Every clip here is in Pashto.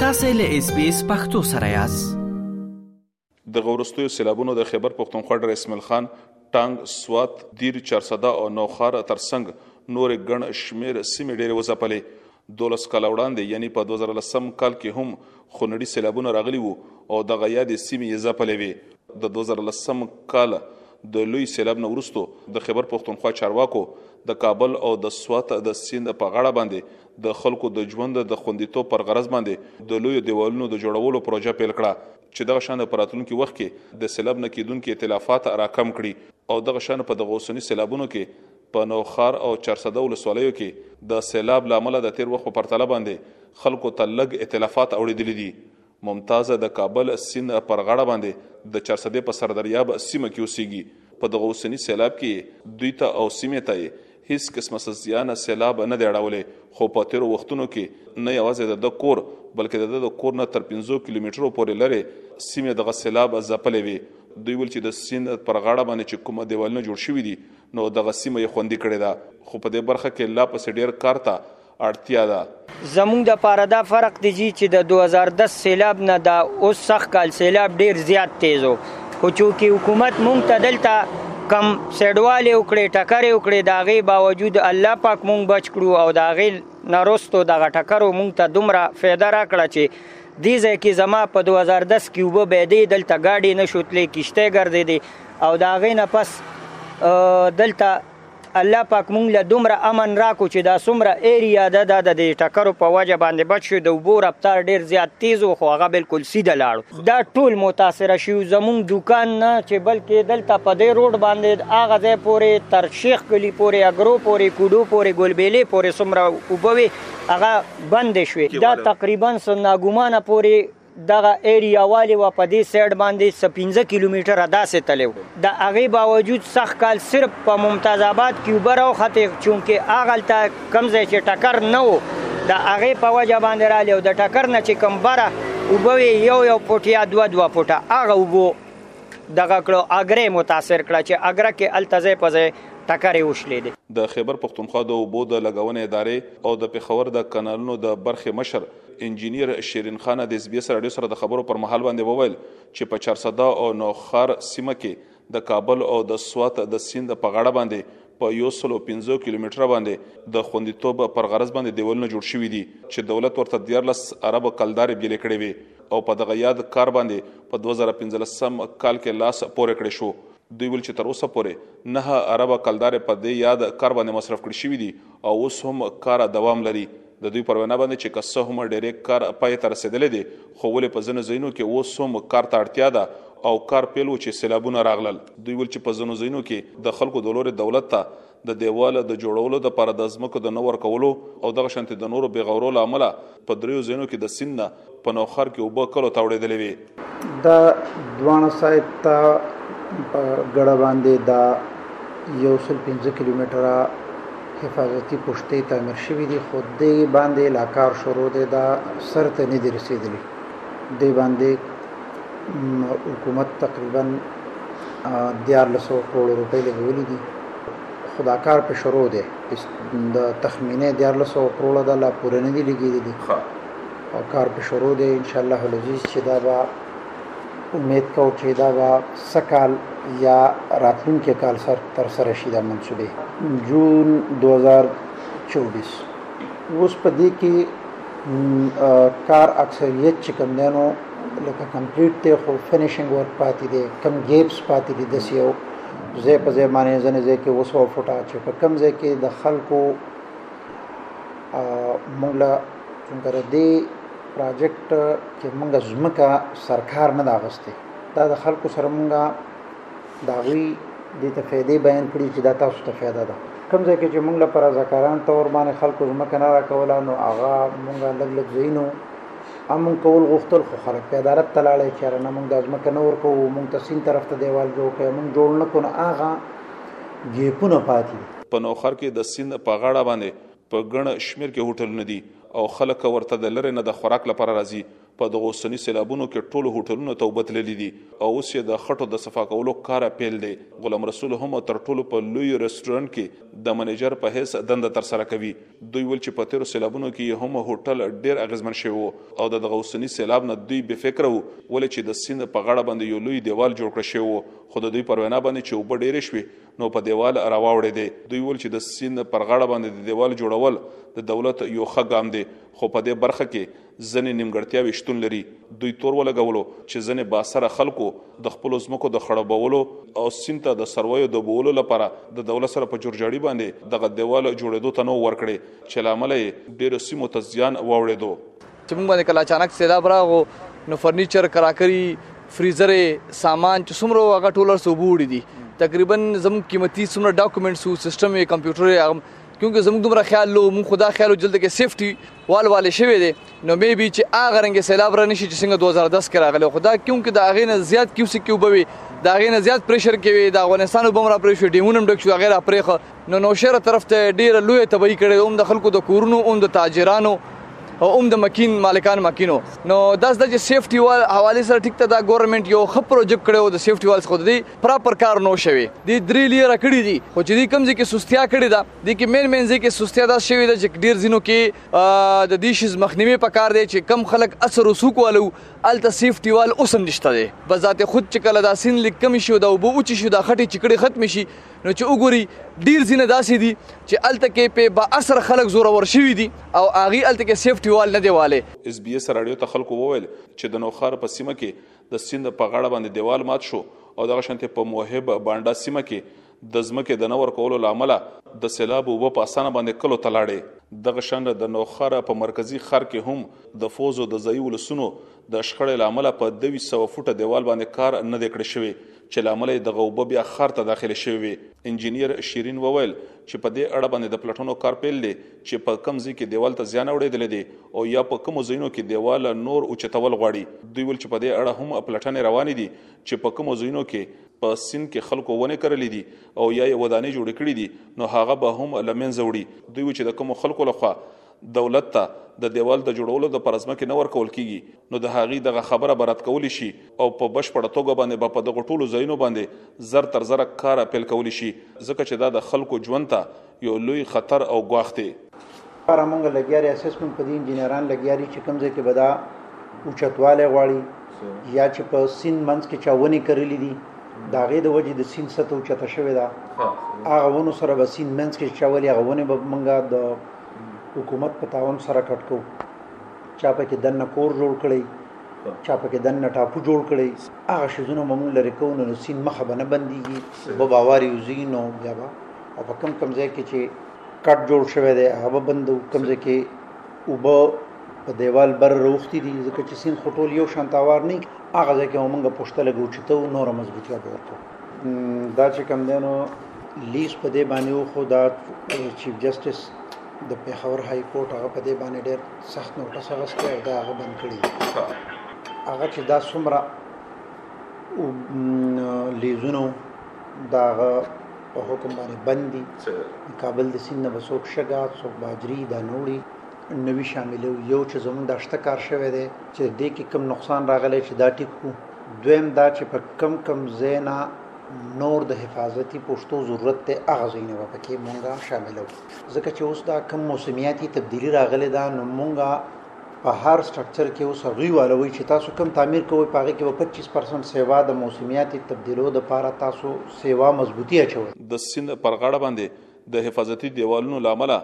تاسو له اس بي اس پختو سره یاست د غورستوي سیلابونو د خیبر پښتونخوا ډېر اسمل خان ټانګ سوات دیر چارسده او نوخار ترڅنګ نور ګڼ شمیر سیمې ډېر وځپلې دولس کال وړاندې یعنی په 2010 کال کې هم خونړي سیلابونه راغلي وو او دغه یادې سیمې یې ځپلې وې د 2010 کال د لوی سیلاب نه وروسته د خیبر پښتونخوا چارواکو د کابل او د سوات د سیند په غاړه باندې د خلکو د ژوند د خوندیتوب پر غرض باندې د لوی دیوالونو د جوړولو پروژه پیل کړه چې دغه شان په راتلونکي وخت کې د سیلاب نه کېدونکي اتلافات راکم کړي او دغه شان په دغه اوسنی سیلابونو کې په نوښار او چارسده ولسوالیو کې د سیلاب له امله د تېر وخت په پرتله باندې خلکو ته لږ اتلافات اوړېدلي دي. ممتازه د کابل سیند پر غاړه باندې د چارسدې په سردریاب سیمه کې اوسېږي، په دغه اوسني سیلاب کې یې دوی ته او سیمې ته یې هېڅ قسمه څه زیان سیلاب نه دی اړولی، خو په تېرو وختونو کې نه یوازې د ده کور، بلکې د ده د کور نه تر پنځو کیلومترو پورې لرې سیمې دغه سیلاب ځپلې وې. دوی ویل چې د سیند پر غاړه باندې چې کومه دېوالونه جوړ شوي دي، نو دغه سیمه یې خوندي کړې ده، خو په دې برخه کې لا پسې ډېر کار ته اړتیا ده. زموږ دپاره دا فرق دی جي چې د دوه زره دس سېلاب نه دا اوس سږ کال سېلاب ډېر زیات تېز و، خو چونکې حکومت موږ ته دلته کوم سېډوالې وکړې، ټکرې وکړې، د هغې باوجود الله پاک موږ بچ کړو او د هغې نه وروسته دغه ټکرو موږ ته دومره فایده راکړه چې دې ځای کې زما په دوه زره دس کې اوبه بهېدې، دلته ګاډې نه شو تلې، کښتۍ ګرځېدې، او د هغې نه پس دلته الله پاک مونږ له دومره امن راکو چې دا څومره ایریا ده دا د دې ټکرو په وجه باندې بچ شو د اوبو رفتار ډیر زیات تیز و خو هغه بالکل سیده لاړو دا ټول متاثر شو زمونږ دکان نه چې بلکې دلته په دې روډ باندې هغه ځای پورې تر شیخ کلی پورې اګرو پورې کوډو پورې ګلبیلې پورې څومره وبوي هغه بند شوې دا تقریبا سناګومانه پورې دغه ایریا والی و په دې سایډ باندې څه 15 کیلومتره داسې تللی و د هغې باوجود سخت کال صرف په ممتاز آباد کې اوبه راوختې چونکې هغلته کوم ځای چې ټکر نه و د هغې په وجه باندې رالی او د ټکر نه چې کوم بره اوبه وې یو یو فوټ یا دوه دوه فوټه هغه اوبو دغه کړو اګره متاثر کړه چې اګره کې هلته ځای په ځای ټکرې وشلېدې د خیبر پښتونخوا د اوبو د لګونې ادارې او د پېښور د کانالونو د برخې مشر انجنیر شیرین خان د اس بي اس رادیو سره د خبرو پر مهال باندې وویل چې په چارسده او نوخار سیمه کې د کابل او د سوات د سیند په غاړه باندې په یو سلو پنځو کیلومتره باندې د خوندیتوب پر غرض باندې دیوالونه جوړ شوي دي چې دولت ورته 14 ارب کلدارې بیلې کړې وي او په دغه یاد کار باندې په 2015 کال کې لاس پورې کړی شو دوی ول چې تر اوسه پورې نه ارب کلدارې په دې یاد کار باندې مصرف کړې شوې دي او اوس هم کار دوام لري د دوی پر وینا باندې چې که څه هم ډېری کار پای ته رسېدلی دی، خو ولې په ځینو ځایونو کې اوس هم کار ته اړتیا ده او کار پېل و چې سېلابونه راغلل. دوی ویل چې په ځینو ځایونو کې د خلکو د لورې دولت ته د دېوال د جوړولو لپاره د ځمکو د نه ورکولو او دغه شانتې د نورو بېغورو له امله په درېیو ځایونو کې د سیند نه په نوښار کې اوبه کلو ته وړېدلې وې. دا دواړه سایت ته په ګړه باندې دا یو سل پنځه کیلومتره حفاظتي پشتۍ تعمیر شوي دي خو دې باندې لا کار شروع دی دا سر ته نه دي رسېدلي دې باندې حکومت تقریبا دیارلس کروړو روپۍ لګولي دي خو دا کار په شروع دی د تخمینه دیارلس کروړه ده لا پوره نه دي لګېدلي. او کار په شروع دی ان شاء الله العزیز چې دا به امید کو چې دا به سکال یا راتلونکي کال سر تر سره شي دا منصوبه جون 2024 اوس په دې کې کار اکثریت چې کوم دینو لکه کمپلیټ دی خو فینیشنګ ورک پاتې دی کم ګیپس پاتې دي د سیو زه په زمانه زنه زه کې وسو فټا چې په کم ځای کې د خلکو موږ څنګه د دې پروجیکټ چې موږ زمکه سرکار نه دا غسته دا د خلکو سره موږ دا وی د ته فائدې بیان کړی چې دا تاسو ته فائدہ ده کوم ځای کې چې موږ له پر ذکران تور باندې خلکو زمکه نه راکولا نو هغه موږ لګ لګ زینو امون کول غوښتل خو خلک په عدالت تلاړې چیرې نه موږ د ځمکه نور کو موږ تسین طرف ته دیوال جوړ کړ موږ جوړ نه کو نه اغه ګیپونه پاتې په نوخر کې د سیند په غاړه باندې په ګڼ شمېر کې هوټلونه دي او خلک ورته د لرې نه د خوراک لپاره راځي. په دغو اوسني سېلابونو کې ټولو هوټلونو ته اوبه تللي دي او اوس یې د خټو د صفا کولو کار پیل دی. غلام رسول هم تر ټولو په لوی رسټورانټ کې د منېجر په حیث دنده ترسره کوي. دوی ویل چې په تېرو سېلابونو کې یې هم هوټل ډېر اغېزمن شوی و او د دغه اوسني سېلاب نه دوی بې فکره وو، ولې چې د سیند په غاړه باندې یو لوی دېوال جوړ کړل شوی و، خو د دوی پر وینا باندې چې اوبه ډېرې شوې، نو په دیوال راواوړې دي دوی ول چې د سیند پر غاړه باندې د دیوال جوړول د دولت یو ښه ګام دی خو په دې برخه کې ځنې نیمګړتیاوې شتون لري دوی تور ولګولو چې ځنې باسره خلکو د خپل ځمکو د خړبولو او سیند ته د سرویو د بولو لپاره د دولت سره په جورجړی باندې دغه دیوال جوړېدو ته نو ورکړي چې لامل یې ډېر سیمو ته زیان واوړېدو چې موږ باندې کله اچانک سیلاب راغو نو فرنیچر کراکری فریزر سامان چې څومره هغه ټول سره وبوړي دي تقریبا زموږ قیمتي څومره ډاکومېنټس او سیستم یې کمپیوټر یې کیونکه زموږ دومره خیال لو موږ خدا خیال جلد کې سیفټي وال والې شوی دی نو مې بي چې هغه رنګ سیلاب را نشي چې څنګه 2010 کې راغلی خدا کیونکه دا غینه زیات کیو سي کیو بوي دا غینه زیات پریشر کوي د افغانستان وبمرا پریشر ډیمونم ډک شو غیر پرېخه نو نوشهره طرف ته ډیره لویه تباهي کړې هم د خلکو د کورونو هم د تاجرانو او هم د مکین مالکان مکینو نو دا زده چې سیفټي وال حواله سره ټیک ته دا ګورنمنت یو خپ پروجیکټ کړو د سیفټي والز خو دی پراپر کار نو شوی دی درې لیره کړی دی خو چې دی کمزې کې سستیا کړی دا دی کې مین مین ځکه سستیا دا شوی دا چې ډیر زینو کې د دې شیز مخنیوي پکار دی چې کم خلک اثر وسوک والو الته سیفټي وال اوسم نشته دی بذات خود چې کله دا سین لیک کم شي دا وبو اوچ شي دا خټي چکړي ختم شي نو چې وګوري ډیر ځینې داسې دي چې الته کې په با اثر خلک زور ور شوی دي او اغي الته کې سیفټي وال نه دیواله اس بي اس رادیو ته خلکو وویل چې د نوخار په سیمه کې د سیند په غاړه باندې دیوال مات شو او دغه شانته په موهب بانډا سیمه کې د ځمکې د نور کولو لامل د سیلاب او په اسانه باندې کلو تلاړې دغه شان د نوخار په مرکزی خر کې هم د فوزو د ځای ولسونو د شخړې له امله په دوه سوه فوټه دیوال باندې کار نه دی کړی شوی چې له امله یې دغه اوبه بیا ښار ته داخلې شوې وې. انجینیر شیرین وویل چې په دې اړه باندې د پلټنو کار پیل دی چې په کوم ځای کې دیوال ته زیان اوړېدلی دی او یا په کومو ځایونو کې دیوال نور اوچتول غواړي. دوی ویل چې په دې اړه هم پلټنې روانې دي چې په کومو ځایونو کې په سیند کې خلکو ونې کرلې دي او یا یې ودانۍ جوړې کړې دي نو هغه به هم له منځه وړي. دوی ویل چې د کومو خلکو له خوا دولت ته د ديوال د جوړولو د پاره ځمکې نه ورکول کيږي نو د هغي دغه خبره به رد کولي شي او په بشپړه توګه باندې به په دغو ټولو ځايونو باندې زر تر زره کاره پيل کولي شي ځکه چې دا د خلکو ژوند ته يو لوی خطر او ګواښ دی. لپاره مونږ لګیا لري اساس مونږ په دې انجینران لګیا لري چې کوم ځای کې به دا اوچتوالی غواړي یا چې په سیند منځ کې چا ونې کرلي دي د هغې د وجې د سیند سطح اوچته شوې ده هغه ونو سره به سیند منځ کې چا ولې هغه ونې به مونږ د حکومت په تاون سره کټ کو چا په کې دنه کور جوړ کړی چا په کې دنه ټاپو جوړ کړی هغه شزونه مونږ لري کو نو سین مخه بنه بنديږي به باواري وزینو بیا با او په کم کم ځای کې چې کټ جوړ شوی دی هغه بندو کم ځای کې او به په دیوال بر روختي دي ځکه چې سین خټول یو شانتاوار نه هغه ځکه موږ پښته لګو چې ته نور مضبوطیا به ورکو دا چې کم دی نو لیز په دې باندې و خو دا چیف جسټس د پیښور های کورټ هغه په دې باندې ډېر سخت نوټس اغستی او دا هغه بند کړي هغه چې دا څومره لیزونه دا هغه په حکم باندې بند دي کابل د سیند نه به څوک شګه څوک باجري دا نوړي نوي شاملو یو چې زمونږ د شته کار شوی دی چې دې کې کم نقصان راغلی چې دا ټیک کړو دویم دا چې په کم کم زینا نور د حفاظتي پښتو ضرورت ته هغه ځینې و پکې مونږه شاملو ځکه چې اوس دا کم موسمیاتي تبدیلی راغلي دا نو مونږه په هر سټرکچر کې اوس غوي والوي چې تاسو کم تعمیر کوئ په هغه کې به 25% سیوا د موسمیاتي تبدیلو د پاره تاسو سیوا مضبوطی اچوي د سین پر غاړه باندې د حفاظتي دیوالونو لامل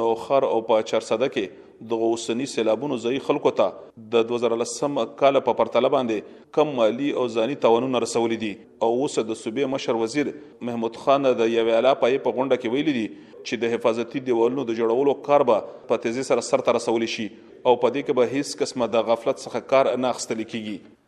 نو خر او په چرسده کې دغو اوسني سیلابونو ځایي خلکو ته د دوه زره لسم کال په پرتله باندې کم مالي او ځاني تاوانونه رسولي دي او اوس د صوبې مشر وزیر محمود خان د یوې اعلی پایې په غونډه کې ویلي دي چې د حفاظتي دیوالونو د جوړولو کار به په تېزۍ سره سرته رسول شي او په دې کې به هیڅ قسمه د غفلت څخه کار نه اخیستل کیږي.